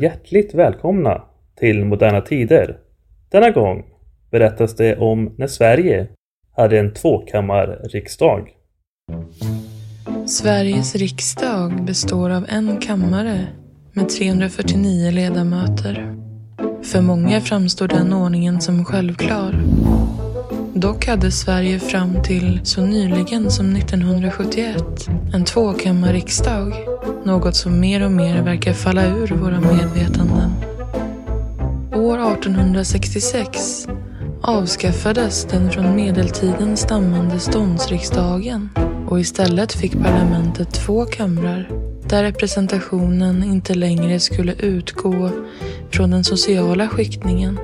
Hjärtligt välkomna till Moderna Tider. Denna gång berättas det om när Sverige hade en tvåkammarriksdag. Sveriges riksdag består av en kammare med 349 ledamöter. För många framstår den ordningen som självklar. Dock hade Sverige fram till så nyligen som 1971 en tvåkammarriksdag. Något som mer och mer verkar falla ur våra medvetanden. År 1866 avskaffades den från medeltiden stammande ståndsriksdagen och istället fick parlamentet två kamrar där representationen inte längre skulle utgå från den sociala skiktningen.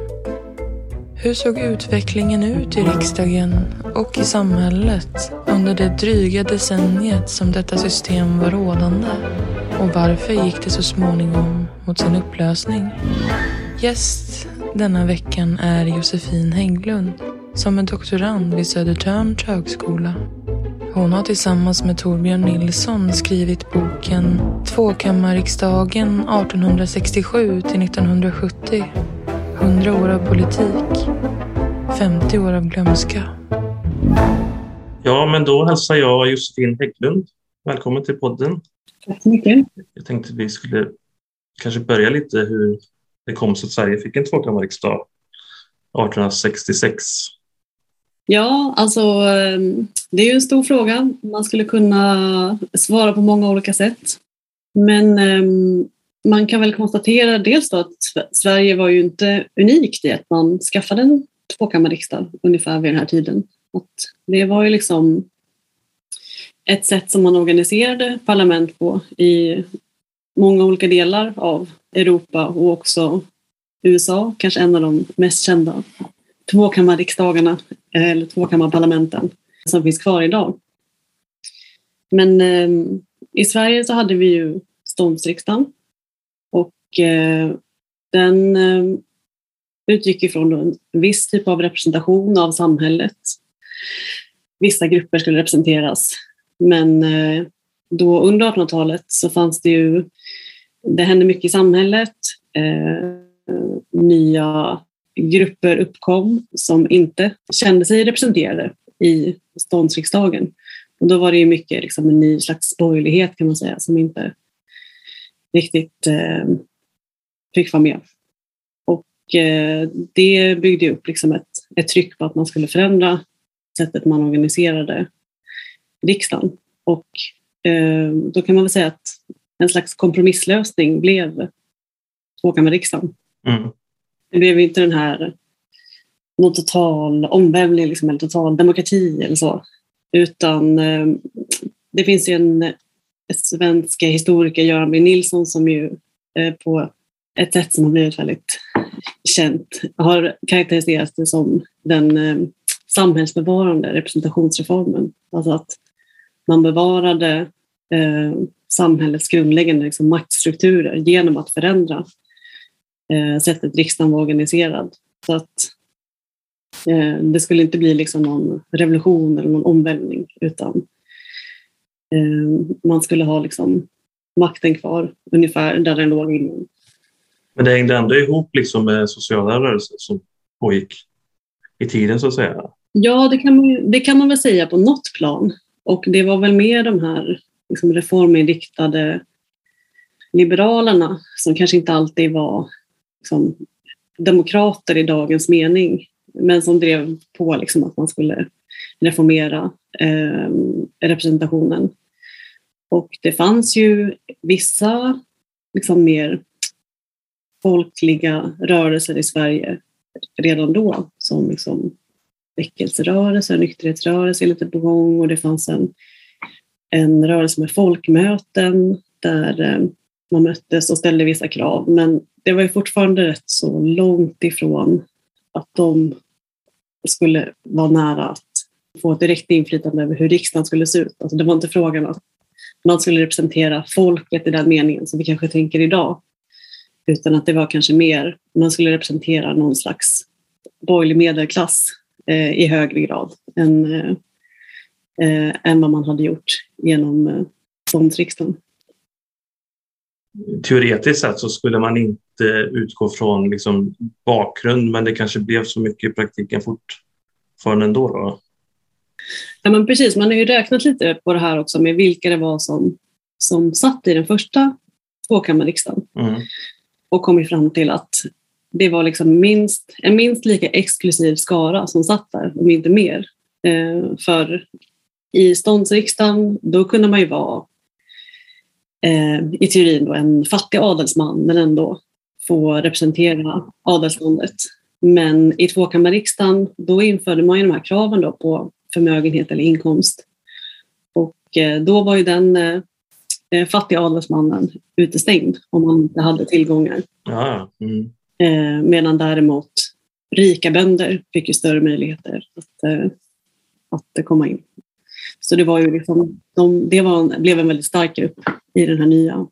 Hur såg utvecklingen ut i riksdagen och i samhället under det dryga decenniet som detta system var rådande? Och varför gick det så småningom mot sin upplösning? Gäst denna veckan är Josefin Hägglund som är doktorand vid Södertörns högskola. Hon har tillsammans med Torbjörn Nilsson skrivit boken Tvåkammarriksdagen 1867 till 1970. 100 år av politik. 50 år av glömska. Ja, men då hälsar jag Josefin Hägglund. Välkommen till podden. Tack så mycket. Jag tänkte vi skulle kanske börja lite hur det kom så att Sverige fick en tvåkammarriksdag 1866. Ja, alltså ehm, det är ju en stor fråga. Man skulle kunna svara på många olika sätt. Men um, man kan väl konstatera dels då att Sverige var ju inte unikt i att man skaffade en tvåkammarriksdag ungefär vid den här tiden. Att det var ju liksom ett sätt som man organiserade parlament på i många olika delar av Europa och också USA, kanske en av de mest kända tvåkammarriksdagarna eh, eller tvåkammarparlamenten som finns kvar idag. Men eh, i Sverige så hade vi ju ståndsriksdagen Eh, den eh, utgick ifrån en viss typ av representation av samhället. Vissa grupper skulle representeras men eh, då under 1800-talet så fanns det ju, det hände mycket i samhället. Nya grupper uppkom som inte kände sig representerade i ståndsriksdagen. Och då var det ju mycket liksom en ny slags borgerlighet kan man säga som inte riktigt eh, fick vara med. Och eh, det byggde upp liksom ett, ett tryck på att man skulle förändra sättet man organiserade riksdagen. Och eh, då kan man väl säga att en slags kompromisslösning blev tvåkammarriksdagen. Mm. Det blev inte den här någon total omvälvning liksom, eller total demokrati eller så. Utan eh, det finns ju en svensk historiker, Göran B Nilsson, som ju eh, på ett sätt som har blivit väldigt känt har karaktäriserats det som den eh, samhällsbevarande representationsreformen. Alltså att man bevarade eh, samhällets grundläggande liksom, maktstrukturer genom att förändra eh, sättet riksdagen var organiserad. Så att eh, det skulle inte bli liksom någon revolution eller någon omvälvning utan eh, man skulle ha liksom makten kvar ungefär där den låg innan. Men det hängde ändå ihop liksom med sociala rörelser som pågick i tiden så att säga? Ja, det kan man, det kan man väl säga på något plan. Och det var väl mer de här liksom reforminriktade liberalerna som kanske inte alltid var liksom, demokrater i dagens mening men som drev på liksom, att man skulle reformera eh, representationen. Och det fanns ju vissa liksom, mer folkliga rörelser i Sverige redan då som liksom, väckelserörelse, nykterhetsrörelse är lite på gång och det fanns en, en rörelse med folkmöten där eh, man möttes och ställde vissa krav. Men det var ju fortfarande rätt så långt ifrån att de skulle vara nära att få ett direkt inflytande över hur riksdagen skulle se ut. Alltså det var inte frågan att man skulle representera folket i den meningen som vi kanske tänker idag. Utan att det var kanske mer, man skulle representera någon slags borgerlig medelklass eh, i högre grad än, eh, eh än vad man hade gjort genom eh, ståndsriksdagen teoretiskt sett så skulle man inte utgå från liksom, bakgrund men det kanske blev så mycket i praktiken fortfarande ändå. Då. Ja, men precis. Man har ju räknat lite på det här också med vilka det var som, som satt i den första tvåkammarriksdagen Mm och kommit fram till att det var liksom minst, en minst lika exklusiv skara som satt där, om inte mer. Eh, för i ståndsriksdagen, då kunde man ju vara eh, i teorin då en fattig adelsman men ändå få representera adelsståndet. Men i tvåkammarriksdagen, då införde man ju de här kraven då på förmögenhet eller inkomst. Och eh, då var ju den eh, fattiga adelsmannen utestängd om han inte hade tillgångar. Ja, mm. Eh, medan däremot rika bönder fick ju större möjligheter att, eh, att eh, komma in. Så det, var ju liksom, de, det var en, blev en väldigt stark grupp i den här nya.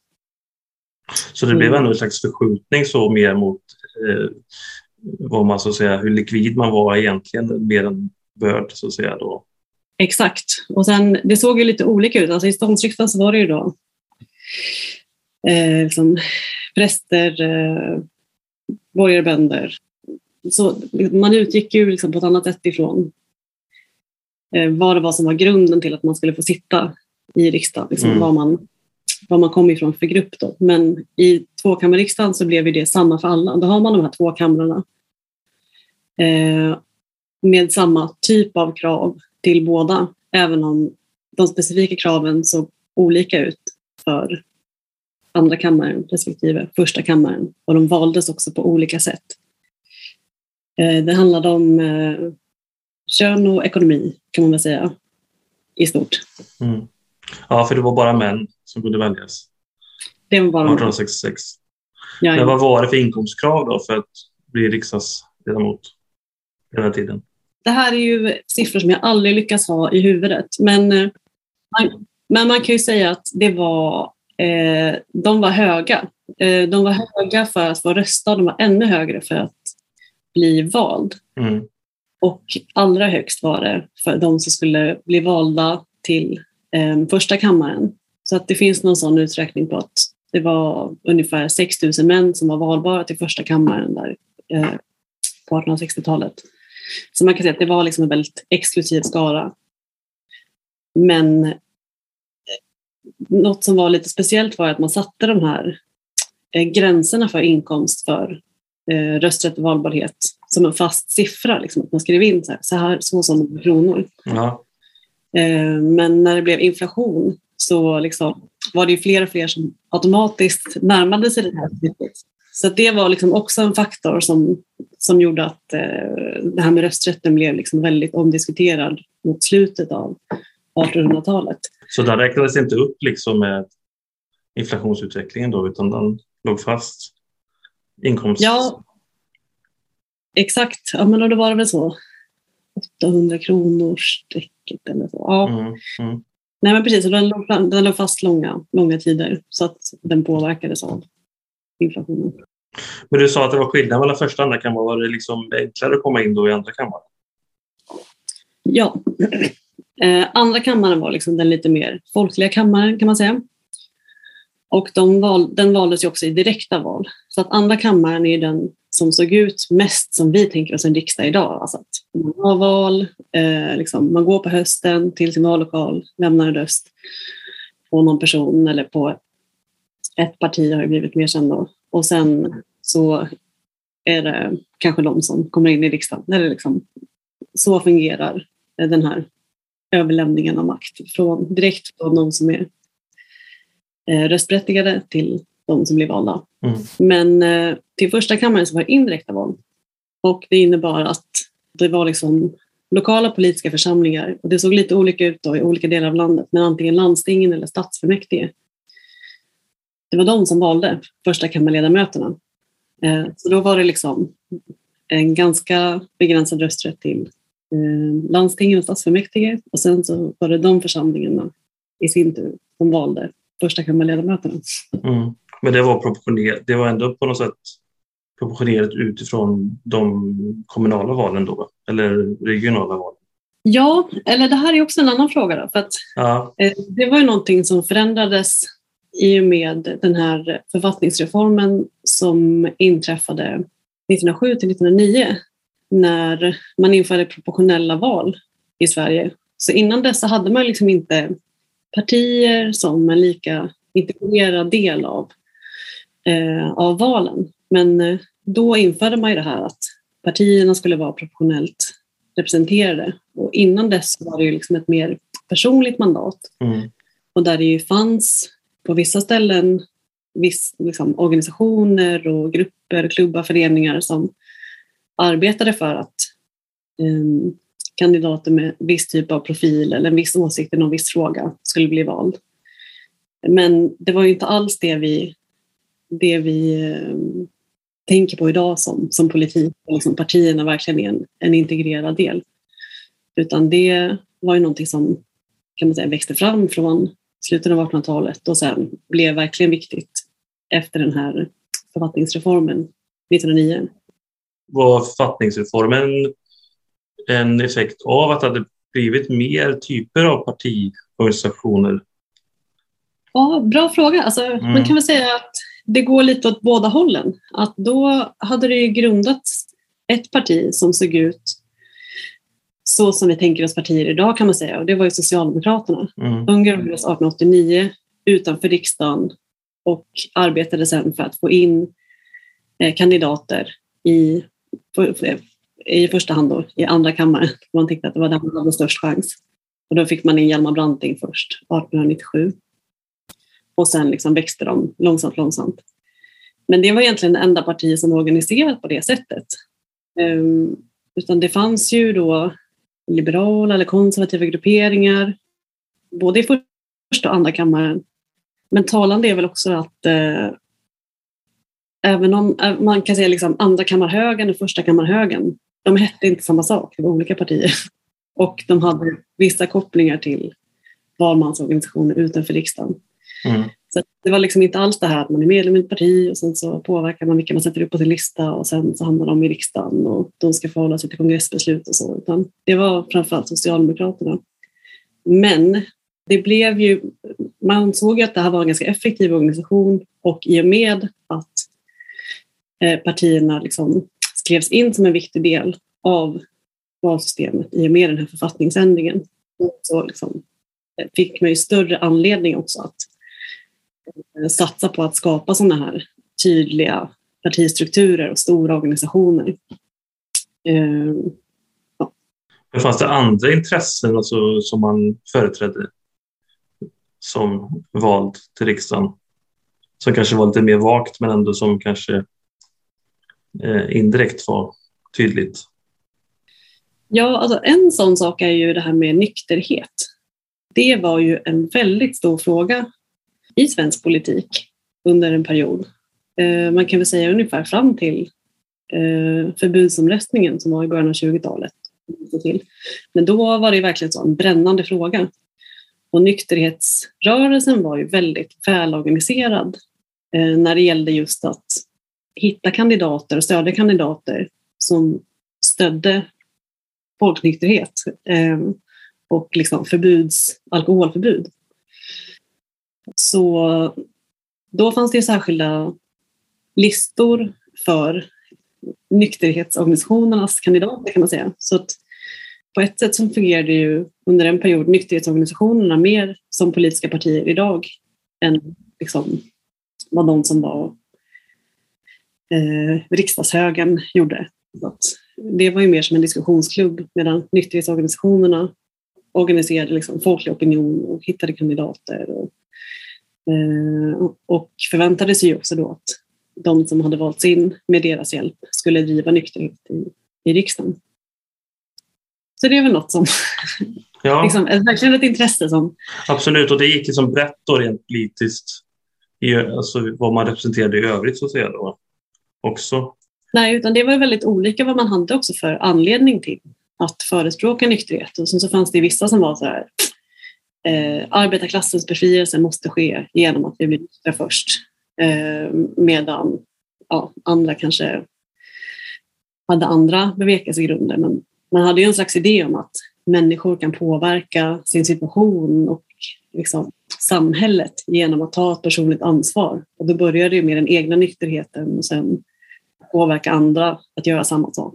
Så det blev Mm. ändå en slags förskjutning så mer mot eh, vad man så säga, hur likvid man var egentligen mer än börd så att säga då. Exakt. Och sen, det såg ju lite olika ut. Alltså I ståndsriksdagen så var det ju då eh, liksom, präster, eh, borgarbönder. Så man utgick ju liksom på ett annat sätt ifrån eh, vad det var som var grunden till att man skulle få sitta i riksdagen. Liksom, Mm. vad, man, vad man kom ifrån för grupp. Då. Men i tvåkammarriksdagen så blev det samma för alla. Då har man de här två kamrarna eh, med samma typ av krav till båda, även om de specifika kraven såg olika ut för andra kammaren respektive första kammaren och de valdes också på olika sätt. Eh, Det handlade om eh, kön och ekonomi kan man väl säga i stort. Mm. Ja, för det var bara män som kunde väljas. Det var bara 1866. ja, Men vad var det för inkomstkrav då för att bli riksdagsledamot den här tiden? Det här är ju siffror som jag aldrig lyckas ha i huvudet. Men, eh, man, men man kan ju säga att det var, eh, de var höga. Eh, de var höga för att få rösta, de var ännu högre för att bli vald. Mm. Och allra högst var det för de som skulle bli valda till eh, första kammaren. Så att det finns någon sån uträkning på att det var ungefär 6 000 män som var valbara till första kammaren där, eh, på 1860-talet. Så man kan säga att det var liksom en väldigt exklusiv skara. Men något som var lite speciellt var att man satte de här eh, gränserna för inkomst för eh, rösträtt och valbarhet som en fast siffra. Liksom, att man skrev in så här, så, här, så många kronor. Ja. Eh, men när det blev inflation så liksom var det fler och fler som automatiskt närmade sig det här snittet. Så det var liksom också en faktor som, som gjorde att eh, det här med rösträtten blev liksom väldigt omdiskuterad mot slutet av 1800-talet. Så den räknades inte upp liksom med inflationsutvecklingen då, utan den låg fast? Inkomst? Ja, exakt. Ja, men då det var väl så. 800 kronor strecket eller så. Ja. Mm, mm. Nej, men precis. Den, låg, den låg fast långa, långa tider så att den påverkades av inflationen. Men du sa att det var skillnad mellan första och andra kammaren. Var det liksom enklare att komma in då i andra kammaren? Ja. Eh, andra kammaren var liksom den lite mer folkliga kammaren kan man säga. Och de val, den valdes ju också i direkta val. Så att andra kammaren är den som såg ut mest som vi tänker oss en riksdag idag. Alltså att man har val, eh, liksom, man går på hösten till sin vallokal, lämnar en röst på någon person eller på ett parti har ju blivit mer känd då. Och sen så är det kanske de som kommer in i riksdagen. Eller liksom, så fungerar den här överlämningen av makt från, direkt från de som är eh, röstberättigade till de som blir valda. Mm. Men eh, till första kammaren så var det indirekta val. Och det innebar att det var liksom lokala politiska församlingar. Och det såg lite olika ut då i olika delar av landet, men antingen landstingen eller stadsfullmäktige. Det var de som valde första kammarledamöterna. Eh, så då var det liksom en ganska begränsad rösträtt till landstingen och stadsfullmäktige. Och sen så var det de församlingarna i sin tur som valde första kammarledamöterna. Mm. Men det var proportionerat. Det var ändå på något sätt proportionerat utifrån de kommunala valen då? Eller regionala valen? Ja, eller det här är också en annan fråga. Då, för att Ja. Eh, Det var ju någonting som förändrades i och med den här författningsreformen som inträffade 1907 till 1909 när man införde proportionella val i Sverige. Så innan dess hade man liksom inte partier som en lika integrerad del av, eh, av valen. Men eh, då införde man ju det här att partierna skulle vara proportionellt representerade. Och innan dess var det ju liksom ett mer personligt mandat. Mm. Och där det ju fanns på vissa ställen viss, liksom, organisationer och grupper, klubbar, föreningar som arbetade för att um, kandidater med viss typ av profil eller en viss åsikt i någon viss fråga skulle bli vald. Men det var ju inte alls det vi, det vi um, tänker på idag som, som politik, och liksom partierna verkligen är en, en integrerad del. Utan det var ju någonting som kan man säga, växte fram från slutet av 1800-talet och sen blev verkligen viktigt efter den här författningsreformen 1909. Var författningsreformen en effekt av att det hade blivit mer typer av partiorganisationer? Ja, bra fråga. Alltså, mm. Man kan väl säga att det går lite åt båda hållen. Att då hade det ju grundats ett parti som såg ut så som vi tänker oss partier idag kan man säga och det var ju Socialdemokraterna. Mm. De grundades 1889 utanför riksdagen och arbetade sedan för att få in eh, kandidater i, i första hand då, i andra kammaren. Man tyckte att det var där man hade störst chans. Och då fick man in Hjalmar Branting först, 1897. Och sen liksom växte de långsamt, långsamt. Men det var egentligen det enda partiet som var organiserat på det sättet. Um, utan det fanns ju då liberala eller konservativa grupperingar, både i första och andra kammaren. Men talande är väl också att eh, även om eh, man kan säga liksom andra kammarhögern och första kammarhögern, de hette inte samma sak, det var olika partier. Och de hade vissa kopplingar till valmansorganisationer utanför riksdagen. Mm. Så det var liksom inte alls det här att man är medlem i ett parti och sen så påverkar man vilka man sätter upp på sin lista och sen så hamnar de i riksdagen och de ska förhålla sig till kongressbeslut och så. Utan det var framförallt Socialdemokraterna. Men det blev ju, man såg ju att det här var en ganska effektiv organisation och i och med att Eh, partierna liksom skrevs in som en viktig del av valsystemet i och med den här författningsändringen så liksom eh, fick man ju större anledning också att eh, satsa på att skapa sådana här tydliga partistrukturer och stora organisationer. Ehm, ja. Fanns det andra intressen alltså, som man företrädde som vald till riksdagen? Som kanske var lite mer vagt men ändå som kanske Eh, indirekt var tydligt? Ja, alltså en sån sak är ju det här med nykterhet. Det var ju en väldigt stor fråga i svensk politik under en period. Eh, man kan väl säga ungefär fram till eh, förbudsomröstningen som var i början av 20-talet. Men då var det verkligen så en brännande fråga. Och nykterhetsrörelsen var ju väldigt välorganiserad eh, när det gällde just att hitta kandidater och stödja kandidater som stödde folknykterhet ehm, och liksom förbuds, alkoholförbud. Så då fanns det särskilda listor för nykterhetsorganisationernas kandidater kan man säga. Så att på ett sätt så fungerade ju under en period nykterhetsorganisationerna mer som politiska partier idag än liksom vad de som var eh, riksdagshögern gjorde. Det var ju mer som en diskussionsklubb medan nykterhetsorganisationerna organiserade liksom folklig opinion och hittade kandidater och Eh, och förväntade sig också då att de som hade valts in med deras hjälp skulle driva nykterhet i, i riksdagen. Så det är väl något som ja. liksom, är verkligen ett intresse som... Absolut, och det gick liksom brett då rent politiskt i alltså, vad man representerade i övrigt så att säga då också. Nej, utan det var väldigt olika vad man hade också för anledning till att förespråka nykterhet. Och sen så fanns det vissa som var så här, eh, arbetarklassens befrielse måste ske genom att vi blir nyktra först. Eh, medan ja, andra kanske hade andra bevekelsegrunder. Men man hade ju en slags idé om att människor kan påverka sin situation och liksom samhället genom att ta ett personligt ansvar. Och då började det med den egna nykterheten och sen påverka andra att göra samma sak.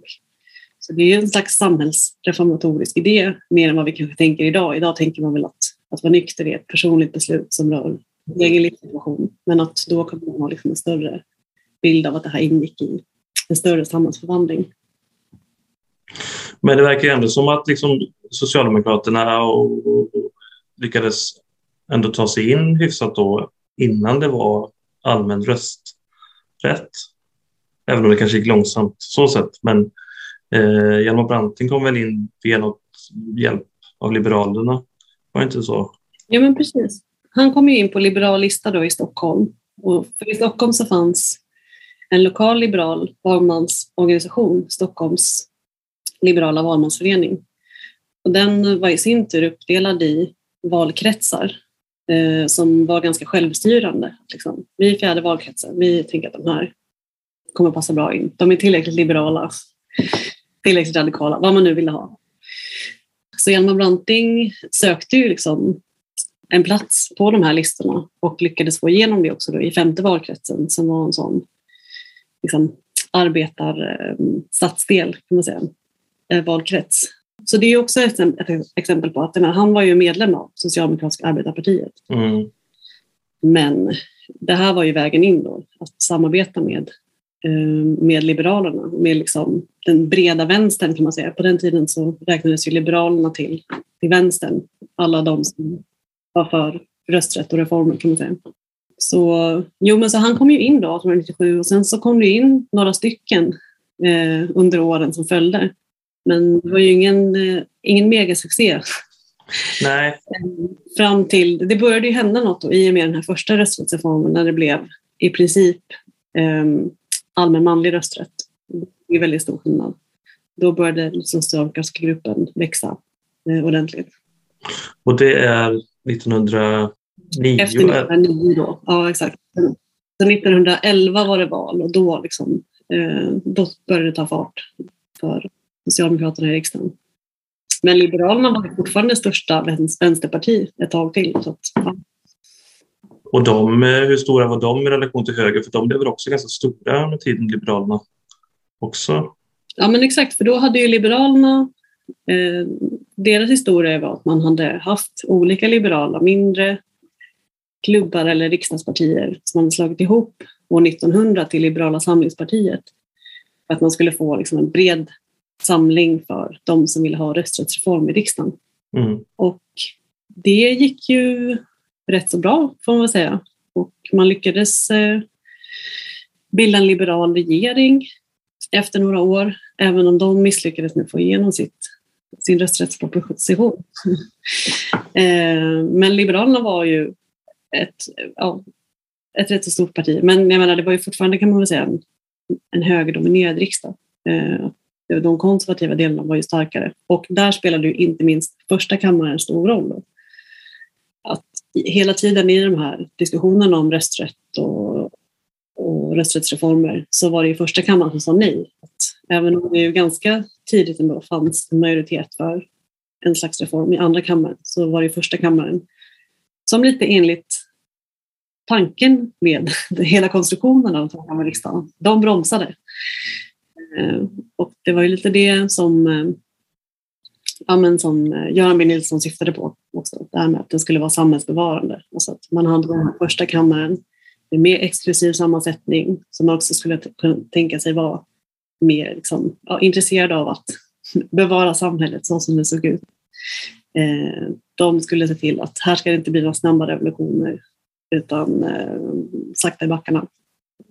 Så det är en slags samhällsreformatorisk idé mer än vad vi kanske tänker idag. Idag tänker man väl att, att vara nykter är ett personligt beslut som rör egen livssituation. Men att då kommer man ha liksom en större bild av att det här ingick i en större samhällsförvandling. Men det verkar ändå som att liksom Socialdemokraterna och, och, lyckades ändå ta sig in hyfsat då innan det var allmän rösträtt. Även om det kanske gick långsamt så sätt. Men eh, Hjalmar Branting kom väl in via något hjälp av Liberalerna? Var det inte så? Ja, men precis. Han kom ju in på liberal lista då i Stockholm. Och för I Stockholm så fanns en lokal liberal valmansorganisation, Stockholms liberala valmansförening. Och den var i sin tur uppdelad i valkretsar eh, som var ganska självstyrande. Liksom. Vi är fjärde valkretsen, vi tänker att de här kommer passa bra in. De är tillräckligt liberala, tillräckligt radikala, vad man nu ville ha. Så Hjalmar Branting sökte ju liksom en plats på de här listorna och lyckades få igenom det också i femte valkretsen som var en sån liksom, arbetarstadsdel kan man säga, eh, valkrets. Så det är också ett, exempel på att men, han var ju medlem av Socialdemokratiska arbetarpartiet. Mm. Men det här var ju vägen in då, att samarbeta med, eh, med Liberalerna, med liksom den breda vänstern kan man säga. På den tiden så räknades ju Liberalerna till, till vänstern, alla de som var för rösträtt och reformer kan man säga. Så, jo, men så han kom ju in då 1897 och sen så kom det in några stycken eh, under åren som följde. Men det var ju ingen, eh, ingen megasuccé. Nej. Eh, fram till, det började ju hända något då, i och med den här första rösträttsreformen när det blev i princip eh, allmän manlig rösträtt. Det är väldigt stor skillnad. Då började den socialdemokratiska gruppen växa eh, ordentligt. Och det är 1909? Efter 1909 då, ja exakt. Så 1911 var det val och då, liksom, eh, då började det ta fart för Socialdemokraterna i riksdagen. Men Liberalerna var fortfarande största vänsterparti ett tag till. Så att, ja. Och de, eh, hur stora var de i relation till höger? För de blev väl också ganska stora med tiden, Liberalerna också? Ja men exakt, för då hade ju Liberalerna eh, deras historia var att man hade haft olika liberala, mindre klubbar eller riksdagspartier som hade slagit ihop år 1900 till Liberala samlingspartiet. För att man skulle få liksom en bred samling för de som ville ha rösträttsreform i riksdagen. Mm. Och det gick ju rätt så bra får man väl säga. Och man lyckades eh, bilda en liberal regering efter några år, även om de misslyckades med att få igenom sitt sin rösträttsproposition. Eh, men Liberalerna var ju ett, ja, ett rätt så stort parti. Men jag menar, det var ju fortfarande kan man väl säga en, en högerdominerad riksdag. Eh, de konservativa delarna var ju starkare och där spelade ju inte minst första kammaren en stor roll. Att hela tiden i de här diskussionerna om rösträtt och, och rösträttsreformer så var det ju första kammaren som sa nej. Att även om det ju ganska tidigt ändå fanns en majoritet för en slags reform i andra kammaren så var det första kammaren som lite enligt tanken med hela konstruktionen av tvåkammarriksdagen, de bromsade. Eh, och det var ju lite det som, eh, ja, men som eh, Göran B Nilsson syftade på också, det här med att den skulle vara samhällsbevarande. Alltså att man hade den första kammaren med mer exklusiv sammansättning som man också skulle kunna tänka sig vara mer liksom, ja, intresserade av att bevara samhället så som det såg ut. Eh, de skulle se till att här ska det inte bli några snabba revolutioner utan eh, sakta i backarna.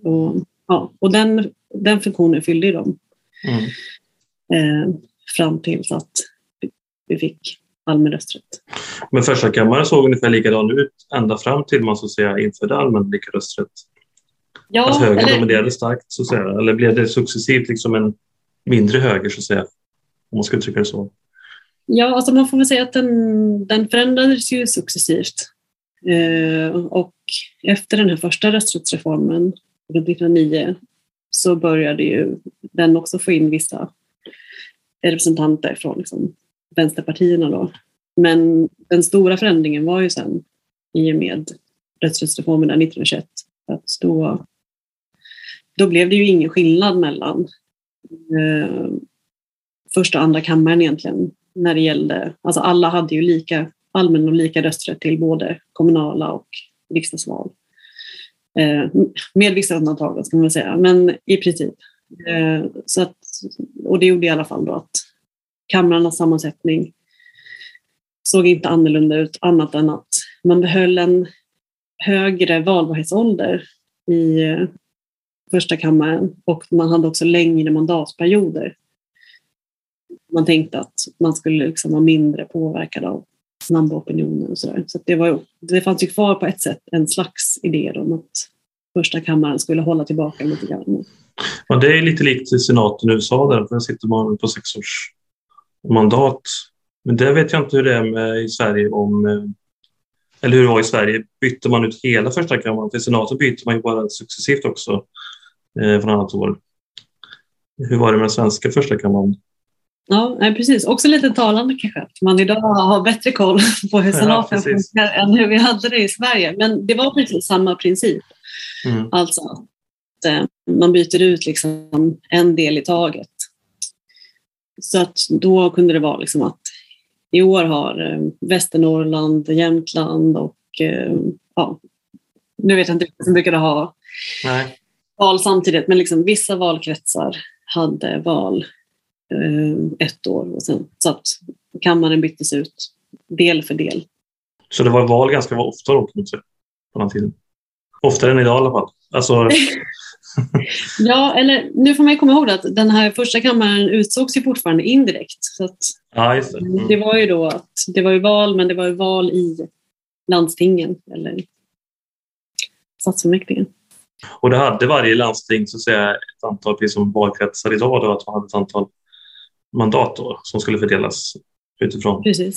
Och, ja, och den, den funktionen fyllde de mm. eh, fram till så att vi fick allmän rösträtt. Men första kammaren såg ungefär likadan ut ända fram till man så att säga införde allmän lika rösträtt? Ja, att högern eller, dominerade starkt så att säga? Eller blev det successivt liksom en mindre höger så att säga? Om man ska uttrycka det så. Ja, alltså man får väl säga att den, den förändrades ju successivt. Eh, och efter den här första rösträttsreformen, 1909, så började ju den också få in vissa representanter från liksom, vänsterpartierna. Då. Men den stora förändringen var ju sen i och med rösträttsreformen 1921. Att då, då blev det ju ingen skillnad mellan eh, första och andra kammaren egentligen när det gällde, alltså alla hade ju lika allmän och lika rösträtt till både kommunala och riksdagsval. Eh, med vissa undantag ska man säga, men i princip. Eh, så att, och det gjorde i alla fall då att kamrarnas sammansättning såg inte annorlunda ut annat än att man behöll en högre valbarhetsålder i eh, första kammaren och man hade också längre mandatperioder. Man tänkte att man skulle liksom vara mindre påverkad av snabba opinioner och sådär. Så det, var, det fanns ju kvar på ett sätt en slags idé om att första kammaren skulle hålla tillbaka lite grann. Men det är lite likt senaten i USA där, där sitter man på sex års mandat. Men det vet jag inte hur det är med i Sverige om eh, eller hur det var i Sverige, bytte man ut hela första kammaren. För senaten byter man ju bara successivt också eh, från annat år. Hur var det med den svenska första kammaren? Ja, precis. Också lite talande kanske. Att man idag har bättre koll på hur senaten ja, funkar än hur vi hade det i Sverige. Men det var precis samma princip. Mm. Alltså eh, man byter ut liksom en del i taget. Så att då kunde det vara liksom att i år har eh, Västernorrland, Jämtland och eh, ja, nu vet jag inte vilka som brukade ha Nej. val samtidigt, men liksom vissa valkretsar hade val eh, ett år och sen, så att kammaren byttes ut del för del. Så det var val ganska ofta då, på den tiden? Oftare än idag i alla fall. Alltså... ja, eller nu får man ju komma ihåg att den här första kammaren utsågs ju fortfarande indirekt. Så ja, just det. Mm. det var ju då att det var ju val, men det var ju val i landstingen eller stadsfullmäktige. Och det hade varje landsting så att säga, ett antal, precis som valkretsar idag, då, att man hade ett antal mandat då, som skulle fördelas utifrån. Precis.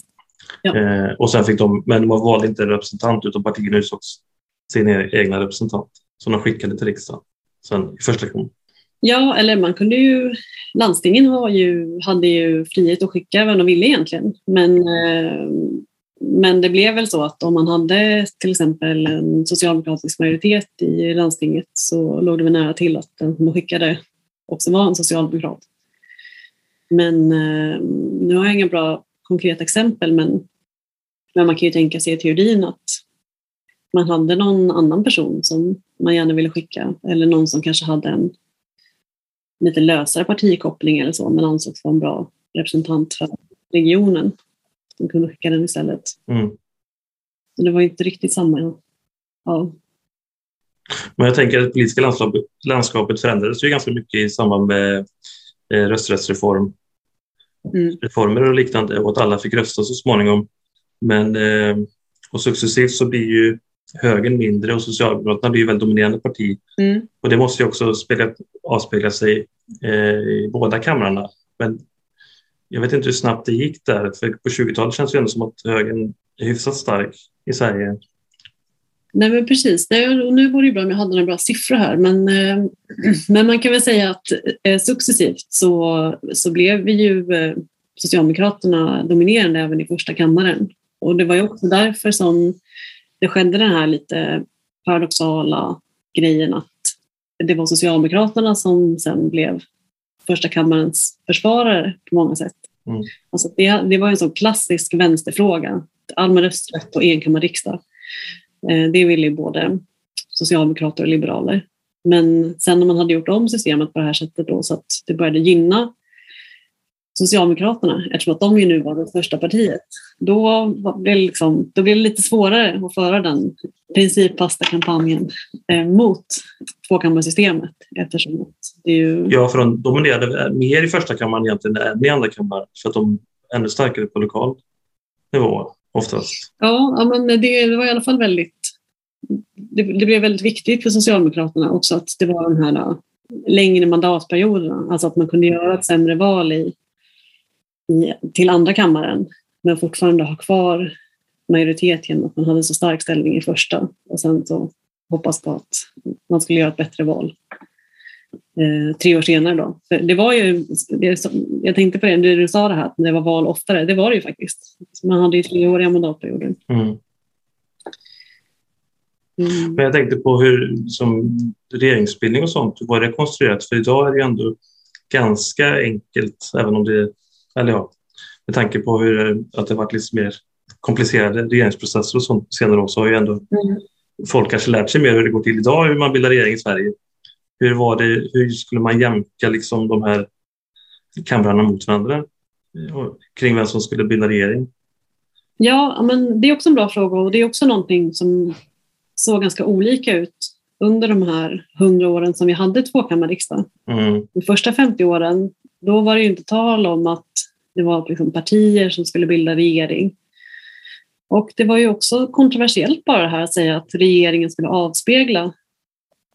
Ja. Eh, och sen fick de, men man valde inte en representant utan partierna utsågs sin e-, egna representant som de skickade till riksdagen sen i första gången. Ja, eller man kunde ju, landstingen har ju, hade ju frihet att skicka vem de ville egentligen. Men, eh, men det blev väl så att om man hade till exempel en socialdemokratisk majoritet i landstinget så låg det väl nära till att den som skickade också var en socialdemokrat. Men eh, nu har jag inga bra konkreta exempel men, men man kan ju tänka sig i teorin att man hade någon annan person som man gärna ville skicka eller någon som kanske hade en lite lösare partikoppling eller så men ansågs vara en bra representant för regionen. som kunde skicka den istället. Mm. Så det var inte riktigt samma. Ja. Men jag tänker att det politiska landskapet, landskapet förändrades ju ganska mycket i samband med eh, rösträttsreform. Mm. Reformer och liknande och att alla fick rösta så småningom. Men eh, och successivt så blir ju högern mindre och Socialdemokraterna blir väldigt dominerande parti. Mm. Och det måste ju också spela, avspegla sig eh, i båda kamrarna. Men jag vet inte hur snabbt det gick där, för på 20-talet känns det ändå som att högern är hyfsat stark i Sverige. Nej men precis, Nej, nu vore det bra om jag hade en bra siffra här men, eh, men man kan väl säga att eh, successivt så, så blev vi ju eh, Socialdemokraterna dominerande även i första kammaren. Och det var ju också därför som det skedde den här lite paradoxala grejen att det var Socialdemokraterna som sen blev första kammarens försvarare på många sätt. Mm. Alltså det, det var en sån klassisk vänsterfråga. Allmän rösträtt och enkammarriksdag. Eh, det ville ju både socialdemokrater och liberaler. Men sen när man hade gjort om systemet på det här sättet då, så att det började gynna Socialdemokraterna, eftersom att de ju nu var det största partiet, då blev, det liksom, då blev det lite svårare att föra den principfasta kampanjen eh, mot tvåkammarsystemet. Eftersom det ju... Ja, för de dominerade mer i första kammaren egentligen än i andra kammaren, för att de är ännu starkare på lokal nivå oftast. Ja, ja men det, det var i alla fall väldigt det, det, blev väldigt viktigt för Socialdemokraterna också att det var de här äh, längre mandatperioderna, alltså att man kunde göra ett sämre val i, i, till andra kammaren men fortfarande ha kvar majoritet genom att man hade så stark ställning i första och sen så hoppas på att man skulle göra ett bättre val eh, tre år senare. Då. För det var ju, det, jag tänkte på det, när du sa det här att det var val oftare, det var det ju faktiskt. Man hade ju treåriga mandatperioder. Mm. Mm. Men jag tänkte på hur som regeringsbildning och sånt, hur var det konstruerat? För idag är det ju ändå ganska enkelt, även om det, eller ja, med tanke på hur, att det varit lite mer komplicerade regeringsprocesser och sånt senare år så har ju ändå Mm. folk kanske lärt sig mer hur det går till idag, hur man bildar regering i Sverige. Hur, var det, hur skulle man jämka liksom de här kamrarna mot varandra Och kring vem som skulle bilda regering? Ja, men det är också en bra fråga och det är också någonting som såg ganska olika ut under de här hundra åren som vi hade tvåkammarriksdag. Mm. De första 50 åren, då var det ju inte tal om att det var liksom partier som skulle bilda regering. Och det var ju också kontroversiellt bara det här att säga att regeringen skulle avspegla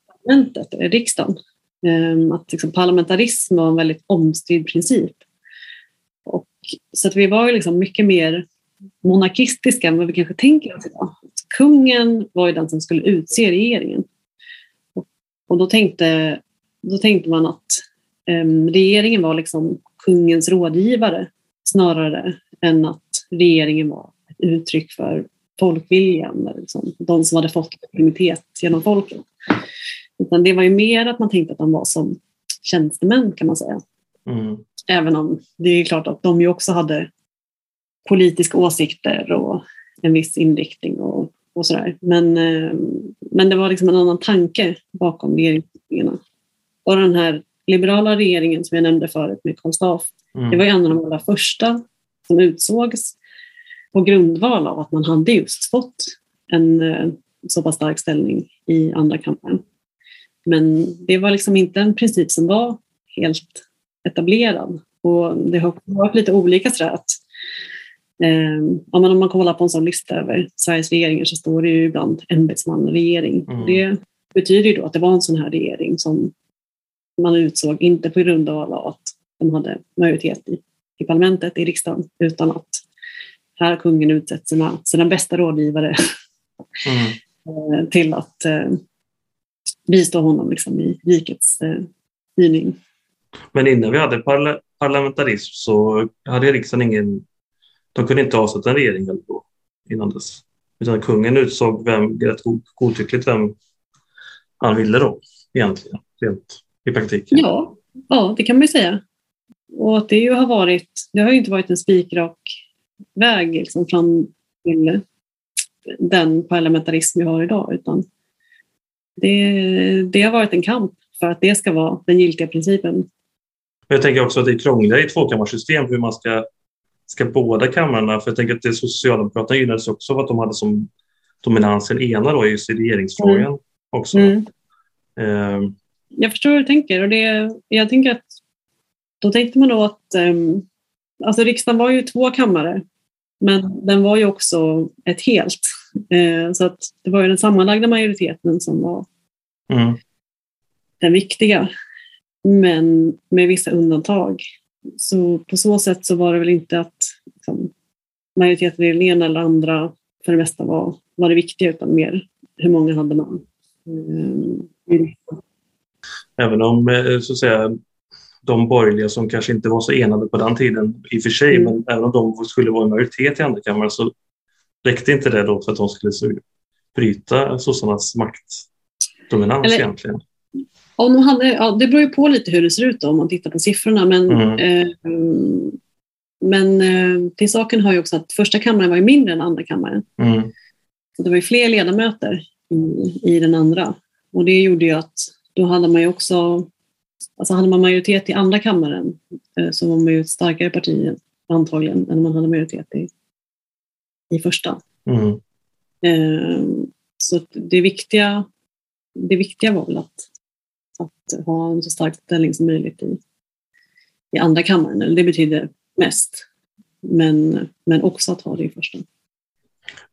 parlamentet, eh, riksdagen. Ehm, att liksom parlamentarism var en väldigt omstridd princip. Och, så att vi var ju liksom mycket mer monarkistiska än vad vi kanske tänker oss idag. Kungen var ju den som skulle utse regeringen. Och, då, tänkte, då tänkte man att regeringen var liksom kungens rådgivare snarare än att regeringen var ett uttryck för folkviljan, eller liksom, de som hade fått legitimitet genom folket. Utan det var ju mer att man tänkte att de var som tjänstemän kan man säga. Mm. Även om det är klart att de ju också hade politiska åsikter och en viss inriktning och, och sådär. Men, eh, men det var liksom en annan tanke bakom regeringsbildningarna. Och den här liberala regeringen som jag nämnde förut med Karl Staaff, Mm. det var en av de allra första som utsågs på grundval av att man hade just fått en eh, så pass stark ställning i andra kammaren. Men det var liksom inte en princip som var helt etablerad. Och det har varit lite olika sådär att eh, om man kollar på en sån lista över Sveriges regeringar så står det ju ibland ämbetsmannaregering. Mm. Det betyder ju då att det var en sån här regering som man utsåg inte på grundval av att de hade majoritet i, i parlamentet, i riksdagen, utan att här har kungen utsett sina, sina bästa rådgivare Mm. eh, till att eh, bistå honom liksom, i rikets eh, styrning. Men innan vi hade parla parlamentarism så hade riksdagen ingen... De kunde inte avsätta en regering eller då, innan dess. Utan kungen utsåg vem, rätt god- godtyckligt vem han ville då, egentligen, rent i praktiken. Ja, ja, det kan man ju säga. Och det ju har varit, det har ju inte varit en spikrak väg liksom fram till den parlamentarism vi har idag, utan det, det har varit en kamp för att det ska vara den giltiga principen. Men jag tänker också att det är krångligare i tvåkammarsystem hur man ska, ska båda kamrarna, för jag tänker att det Socialdemokraterna gynnades också av att de hade som dominans den ena då, just i regeringsfrågan också. Mm. Eh, Jag förstår hur du tänker och det, jag tänker att då tänkte man då att um, alltså riksdagen var ju två kammare men den var ju också ett helt. Eh, så att det var ju den sammanlagda majoriteten som var mm, den viktiga. Men med vissa undantag. Så på så sätt så var det väl inte att liksom, majoriteten i den ena eller andra för det mesta var, var det viktiga utan mer hur många hade man. I Även om eh, så att säga, de borgerliga som kanske inte var så enade på den tiden i och för sig, Mm. men även om de skulle vara en majoritet i andra kammaren så räckte inte det då för att de skulle så- bryta sossarnas maktdominans Eller- egentligen. Om de hade, ja, det beror ju på lite hur det ser ut då, om man tittar på siffrorna. Men, Mm. eh, men eh, till saken har ju också att första kammaren var ju mindre än andra kammaren. Mm, det var ju fler ledamöter i, i den andra. Och det gjorde ju att då hade man ju också, alltså hade man majoritet i andra kammaren eh, så var man ju ett starkare parti antagligen än man hade majoritet i, i första. mm, Eh, Så det viktiga, det viktiga var väl att, att ha en så stark ställning som möjligt i, i andra kammaren. Eller det betyder mest. Men, men också att ha det i första.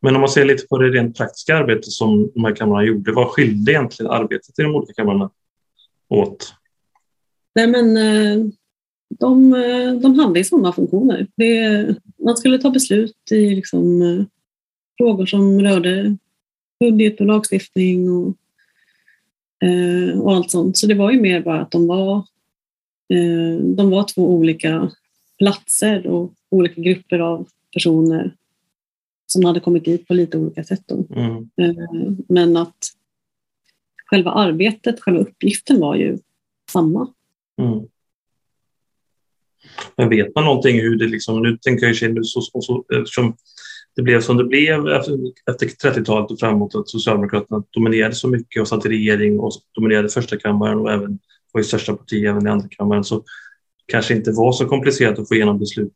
Men om man ser lite på det rent praktiska arbetet som de här kamrarna gjorde, vad skilde egentligen arbetet i de olika kamrarna åt? Nej, men eh, de, eh, de hade ju samma funktioner. Det, man skulle ta beslut i liksom, eh, frågor som rörde budget och lagstiftning och, och allt sånt. Så det var ju mer bara att de var, de var två olika platser och olika grupper av personer som hade kommit dit på lite olika sätt. Mm. Eh, Men att själva arbetet, själva uppgiften var ju samma. Mm. Men vet man någonting hur det liksom, nu tänker jag nu så, så, så, eftersom det blev som det blev efter, efter 30-talet och framåt att Socialdemokraterna dominerade så mycket och satt i regering och dominerade första kammaren och även var i största parti även i andra kammaren så kanske inte var så komplicerat att få igenom beslut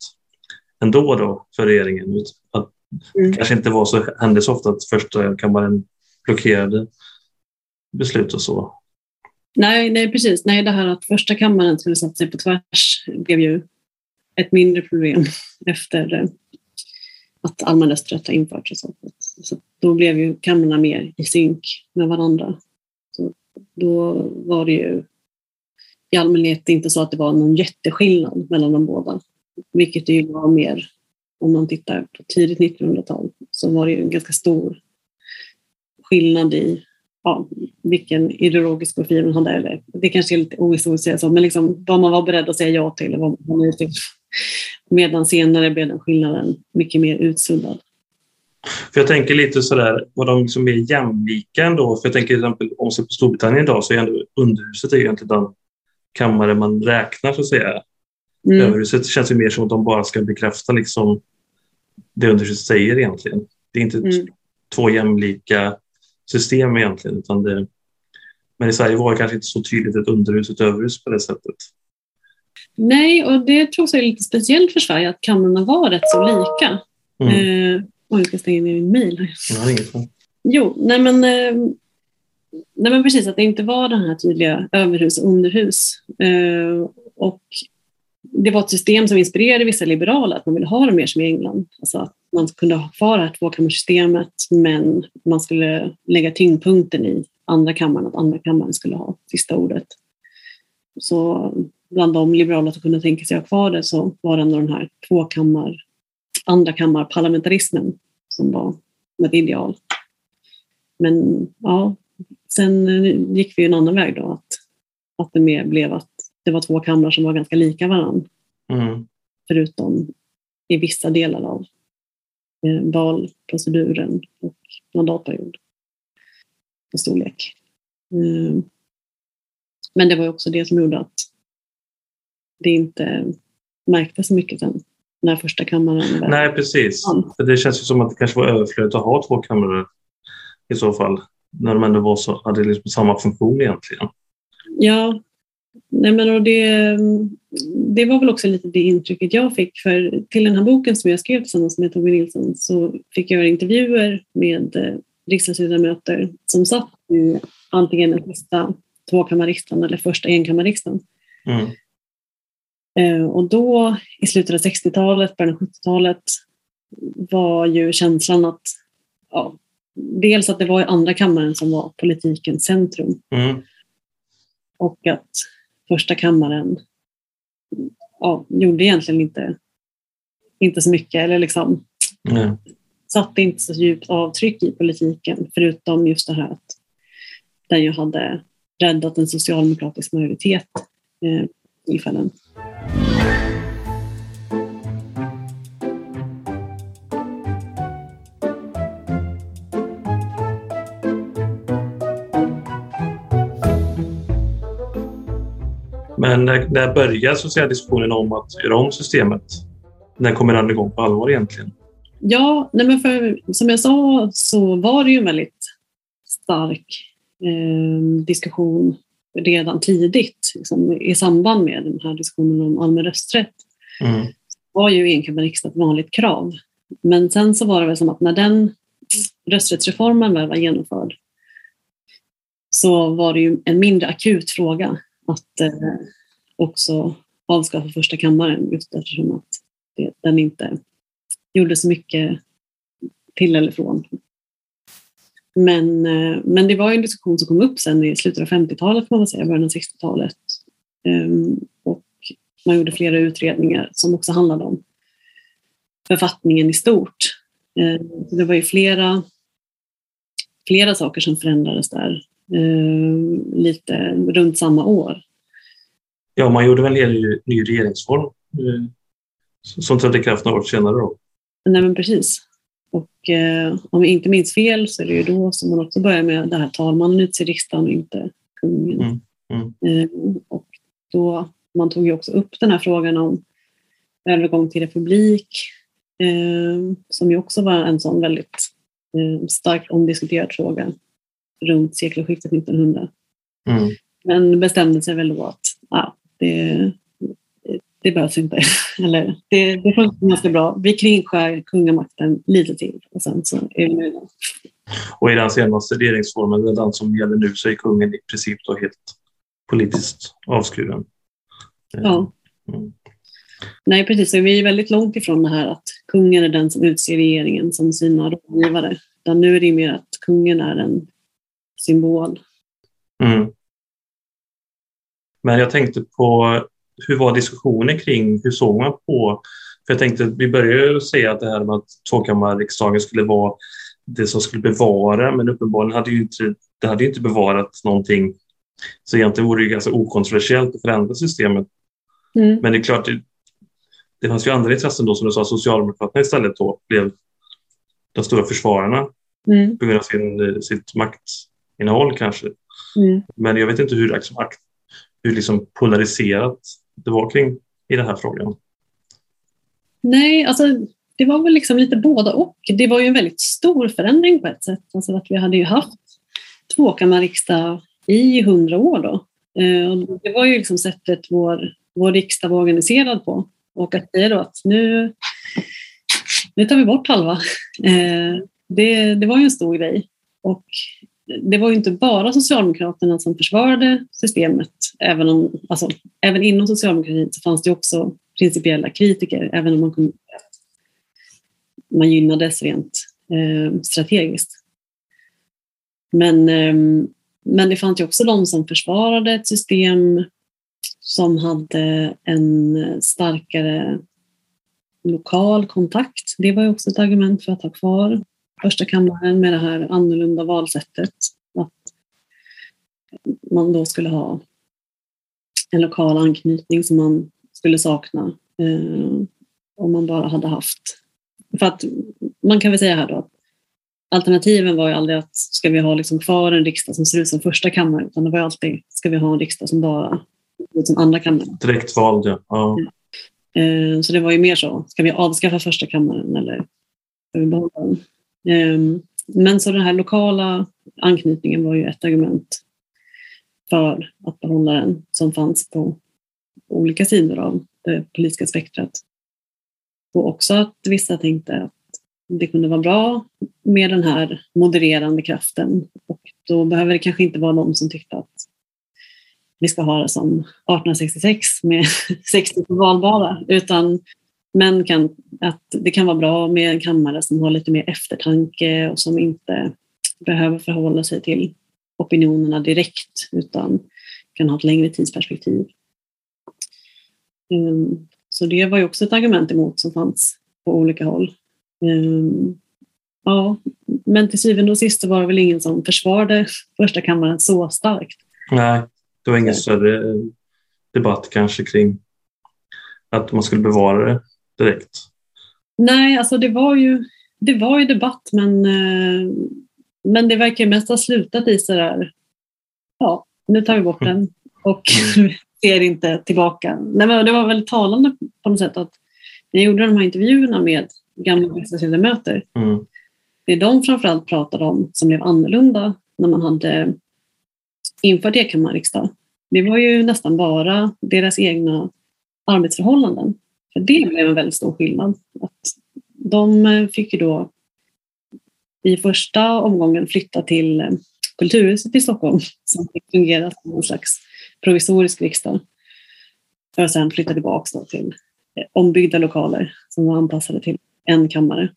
ändå då för regeringen. Att Mm. kanske inte var så, hände så ofta att första kammaren blockerade beslut och så. Nej, nej, precis. Nej, det här att första kammaren skulle sätta sig på tvärs blev ju ett mindre problem efter eh, att allmän rösträtt har införts. Och så. så då blev ju kamrarna mer i synk med varandra. Så då var det ju i allmänhet inte så att det var någon jätteskillnad mellan de båda. Vilket det ju var mer om man tittar på tidigt 1900-tal så var det ju en ganska stor skillnad i ja, vilken ideologisk profil man hade. Eller, det kanske är lite ohistoriskt att säga så, men liksom, vad man var beredd att säga ja till och vad man var till. Typ- medan senare blev den skillnaden mycket mer utsuddad. För jag tänker lite sådär, var de liksom mer jämlika ändå? För jag tänker till exempel om man ser på Storbritannien idag så är ändå underhuset är egentligen den kammare man räknar så att säga. Mm. Överhuset känns ju mer som att de bara ska bekräfta liksom det underhuset säger egentligen. Det är inte Mm. två jämlika system egentligen. Utan det, men i Sverige var det kanske inte så tydligt ett underhus och ett överhus på det sättet. Nej, och det tror jag är lite speciellt för Sverige att kamrarna var rätt så lika. Mm. Eh, oj, jag ska stänga ner min inget sånt. Jo, nej men, eh, nej men precis att det inte var den här tydliga överhus och underhus. Eh, och det var ett system som inspirerade vissa liberaler att man ville ha det mer som i England. Alltså att man kunde ha kvar det här tvåkammarsystemet men man skulle lägga tyngdpunkten i andra kammaren, att andra kammaren skulle ha sista ordet. Så bland de liberaler som kunde tänka sig att ha kvar det så var det ändå den här tvåkammar, andra kammar parlamentarismen som var ett ideal. Men ja, sen gick vi en annan väg då, att, att det mer blev att det var två kamrar som var ganska lika varandra, Mm. förutom i vissa delar av eh, valproceduren och mandatperiod och storlek. Mm. Men det var också det som gjorde att det inte märktes så mycket sen när första kammaren väl- Nej, precis. Det känns ju som att det kanske var överflödigt att ha två kameror i så fall. När de ändå var så, hade liksom samma funktion egentligen. Ja, nej men och det, det var väl också lite det intrycket jag fick. För till den här boken som jag skrev tillsammans med Tobbe Nilsson så fick jag intervjuer med eh, riksdagsledamöter som satt i antingen den sista tvåkammarriksdagen eller första enkammarriksdagen. Mm. Eh, Och då i slutet av 60-talet, början av 70-talet var ju känslan att ja, dels att det var i andra kammaren som var politikens centrum Mm. och att första kammaren ja, gjorde egentligen inte, inte så mycket eller liksom Nej. satte inte så djupt avtryck i politiken förutom just det här att den ju hade räddat en socialdemokratisk majoritet eh, tillfällen. Men när, när börjar så att säga, diskussionen om att göra om systemet? När kommer den igång på allvar egentligen? Ja, nej men för, som jag sa så var det ju en väldigt stark eh, diskussion redan tidigt liksom, i samband med den här diskussionen om allmän rösträtt. Mm. var ju enkammarriksdag ett vanligt krav. Men sen så var det väl som att när den rösträttsreformen väl var genomförd så var det ju en mindre akut fråga att eh, också avskaffa första kammaren just eftersom att det, den inte gjorde så mycket till eller från. Men, eh, men det var ju en diskussion som kom upp sen i slutet av 50-talet, man säga, början av 60-talet. Ehm, och man gjorde flera utredningar som också handlade om författningen i stort. Ehm, det var ju flera, flera saker som förändrades där, ehm, lite runt samma år. Ja, man gjorde väl en ny regeringsform eh, som trädde i kraft några år senare. Då. Nej, men precis. Och eh, om jag inte minns fel så är det ju då som man också börjar med det här talmannen utser riksdagen och inte kungen. Mm, mm. Eh, och då, man tog ju också upp den här frågan om övergång till republik eh, som ju också var en sån väldigt eh, starkt omdiskuterad fråga runt sekelskiftet 1900. Mm. Men bestämde sig väl då att ja, det, det behövs inte. Eller, det, det funkar ganska bra. Vi kringskär kungamakten lite till och sen så är vi nöjda. Och i den senaste regeringsformen, den som gäller nu, så är kungen i princip då helt politiskt avskuren. Ja. Mm. Nej, precis. Så vi är väldigt långt ifrån det här att kungen är den som utser regeringen som sina rådgivare. Utan nu är det mer att kungen är en symbol. Mm. Men jag tänkte på hur var diskussionen kring, hur såg man på, för jag tänkte, vi började ju säga att det här med att tvåkammarriksdagen skulle vara det som skulle bevara, men uppenbarligen hade ju inte, det hade ju inte bevarat någonting. Så egentligen vore det ju ganska okontroversiellt att förändra systemet. Mm. Men det är klart, det, det fanns ju andra intressen då, som du sa, Socialdemokraterna istället då blev de stora försvararna Mm. på grund av sin, sitt maktinnehåll kanske. Mm. Men jag vet inte hur, liksom, hur liksom polariserat det var kring i den här frågan. Nej, alltså det var väl liksom lite båda och. Det var ju en väldigt stor förändring på ett sätt. Alltså att vi hade ju haft tvåkammarriksdag i hundra år då. Eh, och Det var ju liksom sättet vår, vår riksdag var organiserad på. Och att säga då att nu, nu tar vi bort halva. Eh, Det, det var ju en stor grej. Och det var ju inte bara Socialdemokraterna som försvarade systemet. Även, om, alltså, även inom socialdemokratin så fanns det också principiella kritiker, även om man kunde man gynnades rent eh, strategiskt. Men, eh, men det fanns ju också de som försvarade ett system som hade en starkare lokal kontakt. Det var ju också ett argument för att ha kvar första kammaren med det här annorlunda valsättet. Att man då skulle ha en lokal anknytning som man skulle sakna eh, om man bara hade haft... För att man kan väl säga här då att alternativen var ju aldrig att ska vi ha liksom kvar en riksdag som ser ut som första kammaren utan det var alltid ska vi ha en riksdag som bara ser ut som andra kammaren. Direkt vald, ja. ja. Eh, så det var ju mer så, ska vi avskaffa första kammaren eller ska vi behålla den? Ehm, men så den här lokala anknytningen var ju ett argument för att behålla den som fanns på olika sidor av det politiska spektrat. Och också att vissa tänkte att det kunde vara bra med den här modererande kraften och då behöver det kanske inte vara de som tyckte att vi ska ha det som 1866 med 60 på valbara utan men kan, att det kan vara bra med en kammare som har lite mer eftertanke och som inte behöver förhålla sig till opinionerna direkt utan kan ha ett längre tidsperspektiv. Um, så det var ju också ett argument emot som fanns på olika håll. Um, ja, men till syvende och sist var det väl ingen som försvarade första kammaren så starkt. Nej, det var ingen större debatt kanske kring att man skulle bevara det direkt. Nej, alltså det var ju, det var ju debatt men, eh, men det verkar mest ha slutat i sådär, ja, nu tar vi bort den och ser inte tillbaka. Nej, men det var väldigt talande på något sätt att när jag gjorde de här intervjuerna med gamla riksdagsledamöter, Mm. det de framförallt pratade om som blev annorlunda när man hade infört enkammarriksdag, det var ju nästan bara deras egna arbetsförhållanden. För det blev en väldigt stor skillnad. Att de eh, fick ju då i första omgången flytta till eh, Kulturhuset i Stockholm som fick fungera som en slags provisorisk riksdag. För att sedan flytta tillbaka till eh, ombyggda lokaler som var anpassade till en kammare.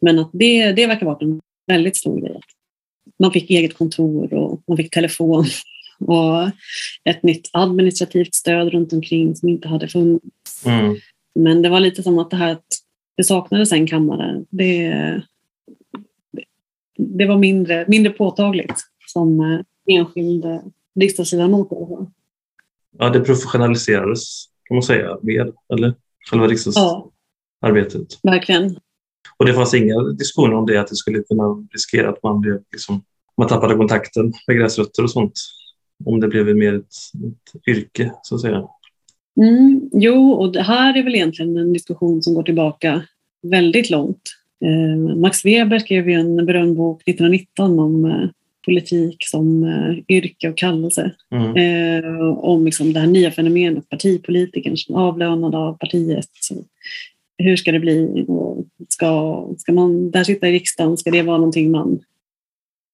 Men att det, det verkar ha varit en väldigt stor grej. Man fick eget kontor och man fick telefon och ett nytt administrativt stöd runt omkring som inte hade funnits. Mm. Men det var lite som att det här att det saknades en kammare, det, det var mindre, mindre påtagligt som eh, enskild riksdagsledamot. fall. Ja, det professionaliserades kan man säga mer, eller? Själva riksdagsarbetet. Ja, verkligen. Och det fanns inga diskussioner om det, att det skulle kunna riskera att man, blev, liksom, man tappade kontakten med gräsrötter och sånt. Om det blev mer ett, ett yrke, så att säga. Mm, jo, och det här är väl egentligen en diskussion som går tillbaka väldigt långt. Eh, Max Weber skrev ju en berömd bok 1919 om eh, politik som eh, yrke och kallelse. Mm. Eh, om liksom det här nya fenomenet partipolitikern som avlönad av partiet. Så hur ska det bli? Ska, ska man där sitta i riksdagen, ska det vara någonting man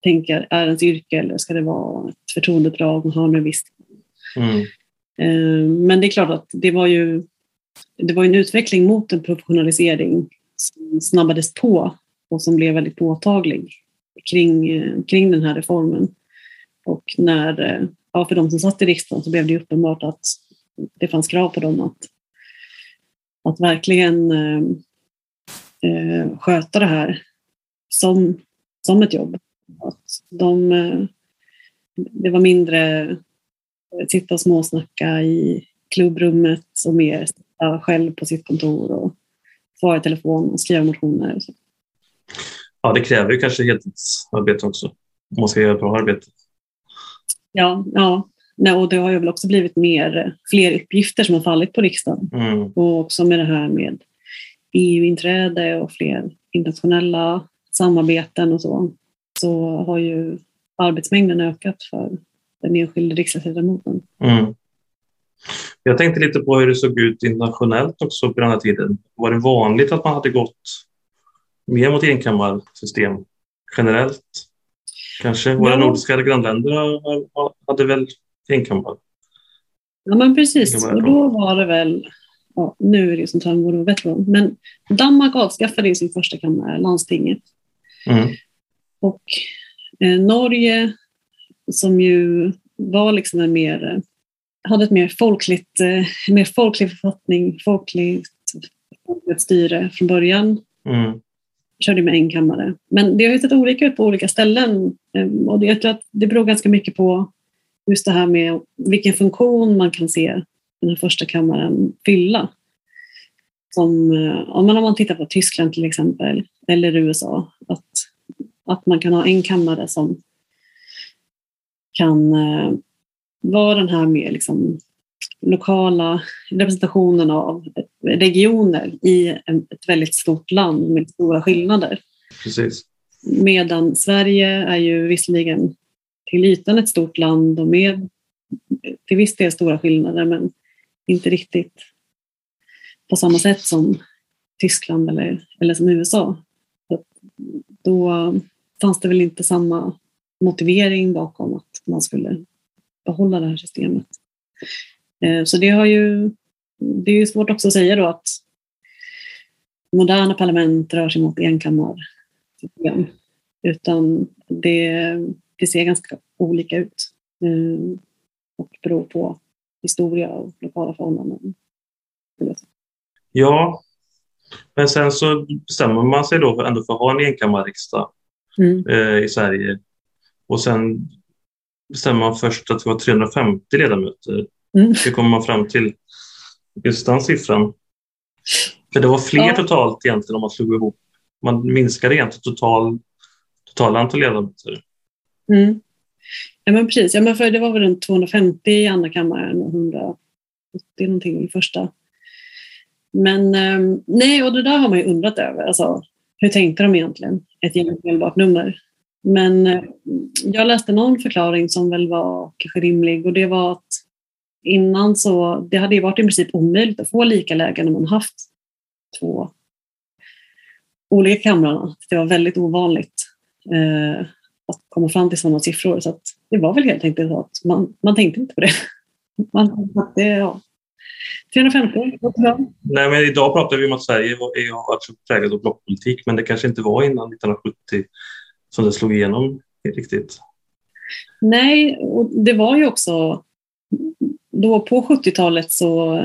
tänker är ens yrke eller ska det vara ett förtroendeuppdrag man har med visst Mm. Eh, Men det är klart att det var ju det var en utveckling mot en professionalisering som snabbades på och som blev väldigt påtaglig kring, kring den här reformen. Och när, eh, ja, för de som satt i riksdagen så blev det uppenbart att det fanns krav på dem att, att verkligen eh, eh, sköta det här som, som ett jobb. Att de, eh, det var mindre sitta och småsnacka i klubbrummet och mer sitta själv på sitt kontor och svara i telefon och skriva motioner. Och så. Ja, det kräver ju kanske heltidsarbete också. Om man ska göra bra arbete. Ja, ja. Nej, och det har ju väl också blivit mer, fler uppgifter som har fallit på riksdagen. Mm. Och också med det här med EU-inträde och fler internationella samarbeten och så, så har ju arbetsmängden ökat för den enskilde riksdagsledamoten. Mm. Jag tänkte lite på hur det såg ut internationellt också på den här tiden. Var det vanligt att man hade gått mer mot enkammarsystem generellt? Kanske? Våra Ja. nordiska grannländer hade väl enkammar? Ja, men precis. Och då var det väl, ja, nu är det som Tandvård och Veteran, men Danmark avskaffade sin första kammare, landstinget. Mm. Och eh, Norge, som ju var liksom en mer, eh, hade ett mer folkligt, eh, mer folklig författning, folkligt folkligt styre från början, Mm. körde med en kammare. Men det har ju sett olika ut på olika ställen eh, och jag tror att det beror ganska mycket på just det här med vilken funktion man kan se den här första kammaren fylla. Som, eh, om man tittar på Tyskland till exempel, eller USA, att, man kan ha en kammare som kan eh, vara den här med liksom, lokala representationen av regioner i ett väldigt stort land med stora skillnader. Precis. Medan Sverige är ju visserligen till ytan ett stort land och med till viss del stora skillnader men inte riktigt på samma sätt som Tyskland eller, eller som USA. Så Då fanns det väl inte samma motivering bakom att man skulle behålla det här systemet. Eh, så det har ju, det är ju svårt också att säga då att moderna parlament rör sig mot enkammarsystem. Utan det, det ser ganska olika ut eh, och beror på historia och lokala förhållanden. Ja, men sen så bestämmer man sig då ändå för att ha en enkammarriksdag Mm. eh, i Sverige. Och sen bestämmer man först att det var 350 ledamöter. Mm. Hur kommer man fram till just den siffran? För det var fler Ja. totalt egentligen om man slog ihop. Man minskade egentligen total, totala antal ledamöter. Mm. Ja men precis, ja, men för det var väl runt 250 i andra kammaren och 180 någonting i första. Men eh, nej, och det där har man ju undrat över. Alltså, hur tänkte de egentligen? Ett genomförbart nummer. Men eh, jag läste någon förklaring som väl var kanske rimlig och det var att innan så, det hade ju varit i princip omöjligt att få lika läge när man haft två olika kamrarna. Det var väldigt ovanligt eh, att komma fram till sådana siffror. Så att det var väl helt enkelt så att man, man tänkte inte på det. Man, att det ja. 350, låter bra. Nej, men idag pratar vi om att Sverige har varit präglat av blockpolitik, men det kanske inte var innan 1970 som det slog igenom riktigt. Nej, och det var ju också... Då på 70-talet så,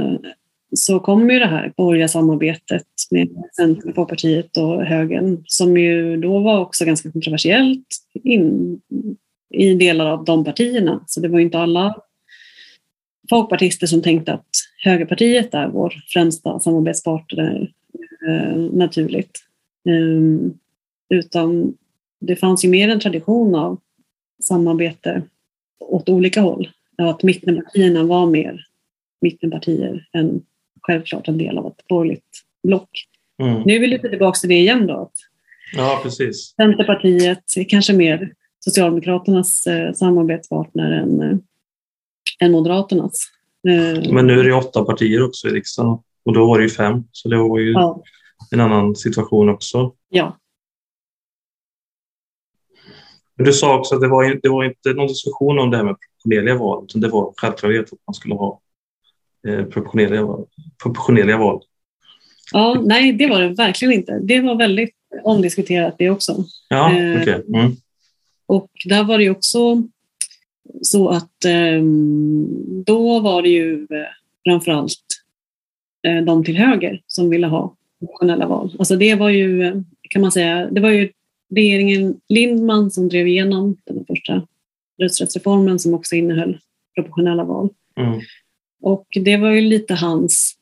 så kom ju det här borgerliga samarbetet med Centern, Folkpartiet och högern som ju då var också ganska kontroversiellt in, i delar av de partierna. Så det var ju inte alla folkpartister som tänkte att högerpartiet är vår främsta samarbetspartner eh, naturligt. Um, utan det fanns ju mer en tradition av samarbete åt olika håll. Att mittenpartierna var mer mittenpartier än självklart en del av ett borgerligt block. Mm. Nu är vi lite tillbaka till det igen då. Att ja, precis. Centerpartiet är kanske mer Socialdemokraternas eh, samarbetspartner än, eh, än Moderaternas. Eh, Men nu är det åtta partier också i riksdagen och då var det ju fem, så det var ju ja. en annan situation också. Ja. Men du sa också att det var, det var inte någon diskussion om det här med proportionerliga val, utan det var självklarhet att man skulle ha eh, proportionerliga, proportionerliga val. Ja, nej, det var det verkligen inte. Det var väldigt omdiskuterat det också. Ja, eh, okay. Mm. Och där var det också så att eh, då var det ju eh, framförallt eh, de till höger som ville ha nationella val. Alltså det var ju, eh, kan man säga, det var ju regeringen Lindman som drev igenom den första rösträttsreformen som också innehöll proportionella val. Mm. Och det var ju lite hans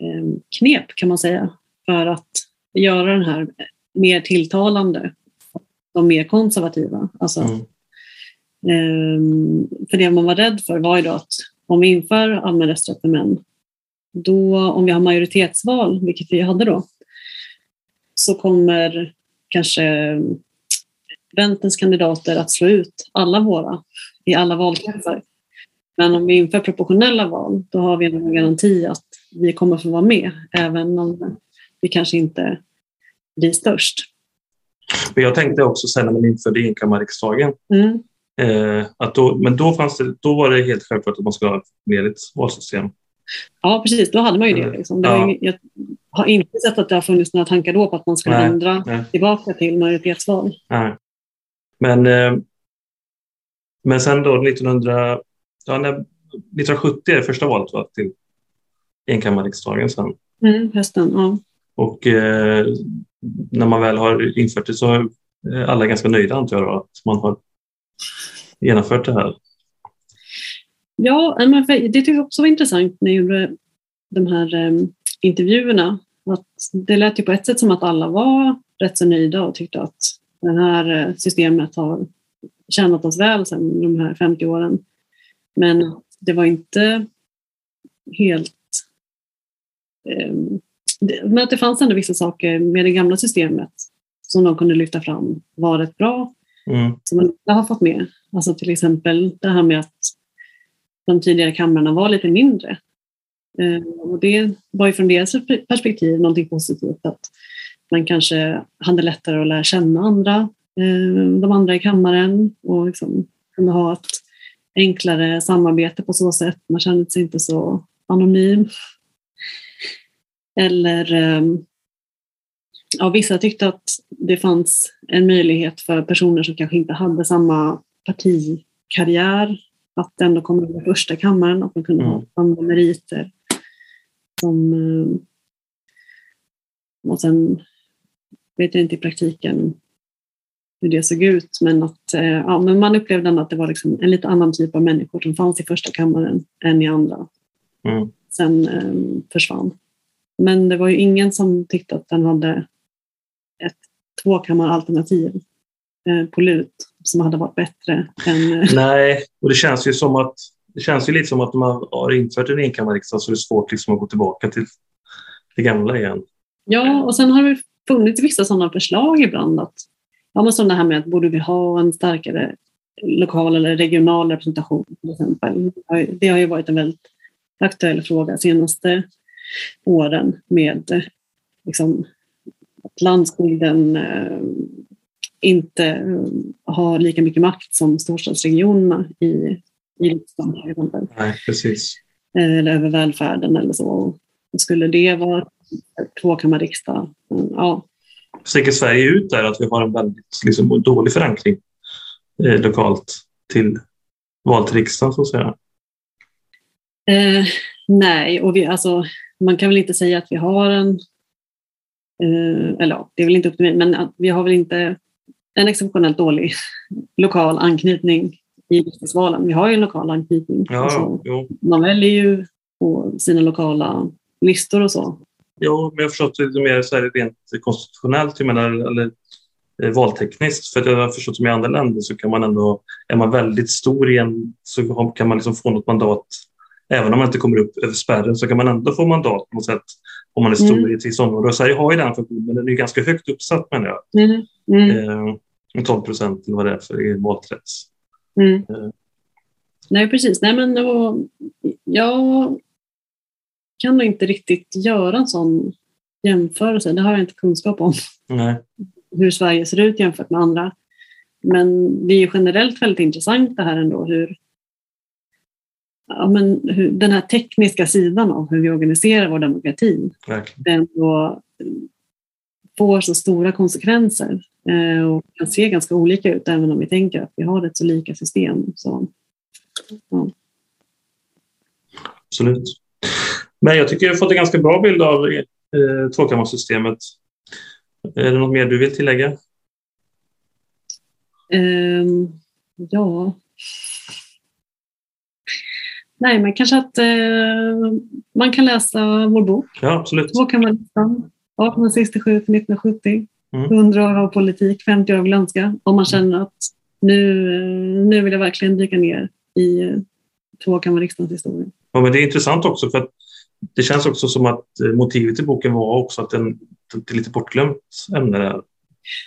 eh, knep kan man säga för att göra den här mer tilltalande de mer konservativa. Alltså, mm. Eh, för det man var rädd för var ju då att om vi inför allmän rösträtt för män, då om vi har majoritetsval, vilket vi hade då, så kommer kanske Vänsterns kandidater att slå ut alla våra i alla valkretsar. Men om vi inför proportionella val, då har vi en garanti att vi kommer få vara med, även om vi kanske inte blir störst. Men jag tänkte också sen när man införde enkammarriksdagen, mm. Eh, att då, men då, fanns det, då var det helt självklart att man skulle ha ett kontinuerligt valsystem. Ja, precis. Då hade man ju det. Mm. Liksom. det ja. jag har inte sett att det har funnits några tankar då på att man skulle nej, ändra nej. tillbaka till majoritetsval. Nej. Men, eh, men sen då 1900, ja, när, 1970 är det första valet va, till enkammarriksdagen sen. Mm, hösten, ja. Och eh, när man väl har infört det så är alla ganska nöjda antar jag då, att man har genomfört det här. Ja, men det tyckte jag också var intressant när jag gjorde de här um, intervjuerna. Att det lät ju på ett sätt som att alla var rätt så nöjda och tyckte att det här eh, systemet har tjänat oss väl sedan de här 50 åren. Men det var inte helt um, men att det fanns ändå vissa saker med det gamla systemet som de kunde lyfta fram var rätt bra, mm. som man inte har fått med. Alltså till exempel det här med att de tidigare kamrarna var lite mindre. Eh, och det var ju från deras perspektiv någonting positivt att man kanske hade lättare att lära känna andra, eh, de andra i kammaren och liksom kunde ha ett enklare samarbete på så sätt. Man kände sig inte så anonym. Eller ehm, ja, vissa tyckte att det fanns en möjlighet för personer som kanske inte hade samma partikarriär att ändå komma in i första kammaren och man kunde mm. ha andra meriter. Som, ehm, och sen vet jag inte i praktiken hur det såg ut, men, att, eh, ja, men man upplevde ändå att det var liksom en lite annan typ av människor som fanns i första kammaren än i andra. Mm. Sen eh, försvann. Men det var ju ingen som tyckte att den hade ett tvåkammaralternativ eh, på lut som hade varit bättre än... Eh, Nej, och det känns ju som att det känns ju lite som att man har infört en enkammarriksdag så det är svårt liksom att gå tillbaka till det gamla igen. Ja, och sen har det funnits vissa sådana förslag ibland. Att, ja, men som det här med att borde vi ha en starkare lokal eller regional representation till exempel. Det har ju varit en väldigt aktuell fråga senaste åren med liksom, att landsbygden eh, inte eh, har lika mycket makt som storstadsregionerna i, i riksdagen. Nej, precis. Eh, eller över välfärden eller så. Skulle det vara tvåkammarriksdag? Ja. Sticker Sverige ut där att vi har en väldigt liksom, dålig förankring eh, lokalt till val till riksdagen så att säga? Eh, nej, och vi, alltså, man kan väl inte säga att vi har en, eh, eller det är väl inte upp till mig, men vi har väl inte en exceptionellt dålig lokal anknytning i riksdagsvalen. Vi har ju en lokal anknytning. Ja, alltså, man väljer ju på sina lokala listor och så. Jo, men jag har förstått det mer så här rent konstitutionellt, jag menar, eller eh, valtekniskt. För att jag har förstått som i andra länder så kan man ändå, är man väldigt stor igen så kan man liksom få något mandat. Även om man inte kommer upp över spärren så kan man ändå få mandat på något sätt om man är stor Mm. i ett visst område. Och Sverige har ju den funktionen, men den är ju ganska högt uppsatt menar jag. Mm. Mm. Eh, 12 procent eller vad det är för valkrets. Mm. Eh. Nej, precis. Nej, men då, jag kan nog inte riktigt göra en sån jämförelse. Det har jag inte kunskap om, Nej. hur Sverige ser ut jämfört med andra. Men det är generellt väldigt intressant det här ändå, hur, ja, men hur den här tekniska sidan av hur vi organiserar vår demokrati Verkligen. den då får så stora konsekvenser och kan se ganska olika ut även om vi tänker att vi har ett så lika system. Så, ja. Absolut. Men jag tycker jag fått en ganska bra bild av eh, tvåkammarsystemet. Är det något mer du vill tillägga? Ehm, ja. Nej, men kanske att eh, man kan läsa vår bok, Ja, absolut. Tvåkammarlistan, 1867 till 1970. Mm. 100 år av politik, 50 år av glömska. Om man känner att nu, eh, nu vill jag verkligen dyka ner i eh, tvåkammarriksdagens historia. Ja, men det är intressant också för att det känns också som att eh, motivet till boken var också att den, det är lite bortglömt ämne där.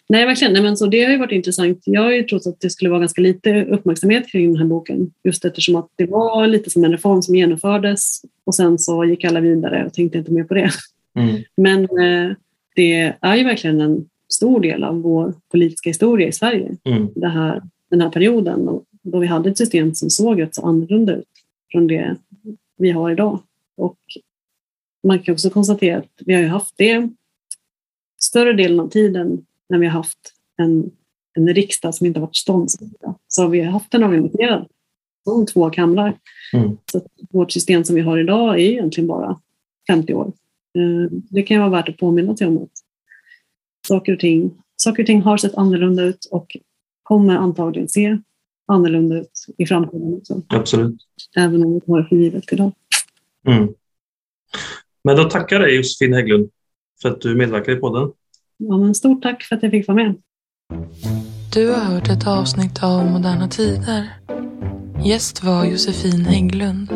Nej, verkligen. Nej, men så det har ju varit intressant. Jag har ju trott att det skulle vara ganska lite uppmärksamhet kring den här boken. Just eftersom att det var lite som en reform som genomfördes och sen så gick alla vidare och tänkte inte mer på det. Mm. Men eh, det är ju verkligen en stor del av vår politiska historia i Sverige. Mm. Det här, den här perioden då vi hade ett system som såg rätt så annorlunda ut från det vi har idag. Och man kan också konstatera att vi har ju haft det större delen av tiden när vi har haft en, en riksdag som inte har varit ståndsriksdag. Så har vi haft den organiserad som två kamrar. Mm. Så vårt system som vi har idag är egentligen bara 50 år. Eh, Det kan vara värt att påminna sig om att saker och ting, saker och ting har sett annorlunda ut och kommer antagligen se annorlunda ut i framtiden också. Absolut. Även om vi tar det för givet idag. Mm. Men då tackar jag dig Josefin Hägglund för att du medverkar i podden. Ja, men stort tack för att jag fick vara med. Du har hört ett avsnitt av Moderna Tider. Gäst var Josefin Hägglund.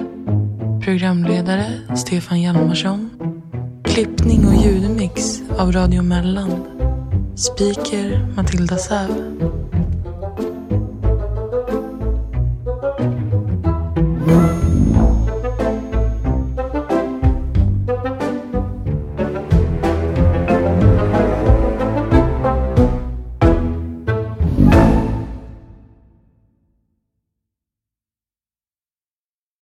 Programledare Stefan Hjalmarsson. Klippning och ljudmix av Radio Mellan. Speaker Matilda Säv. Mm.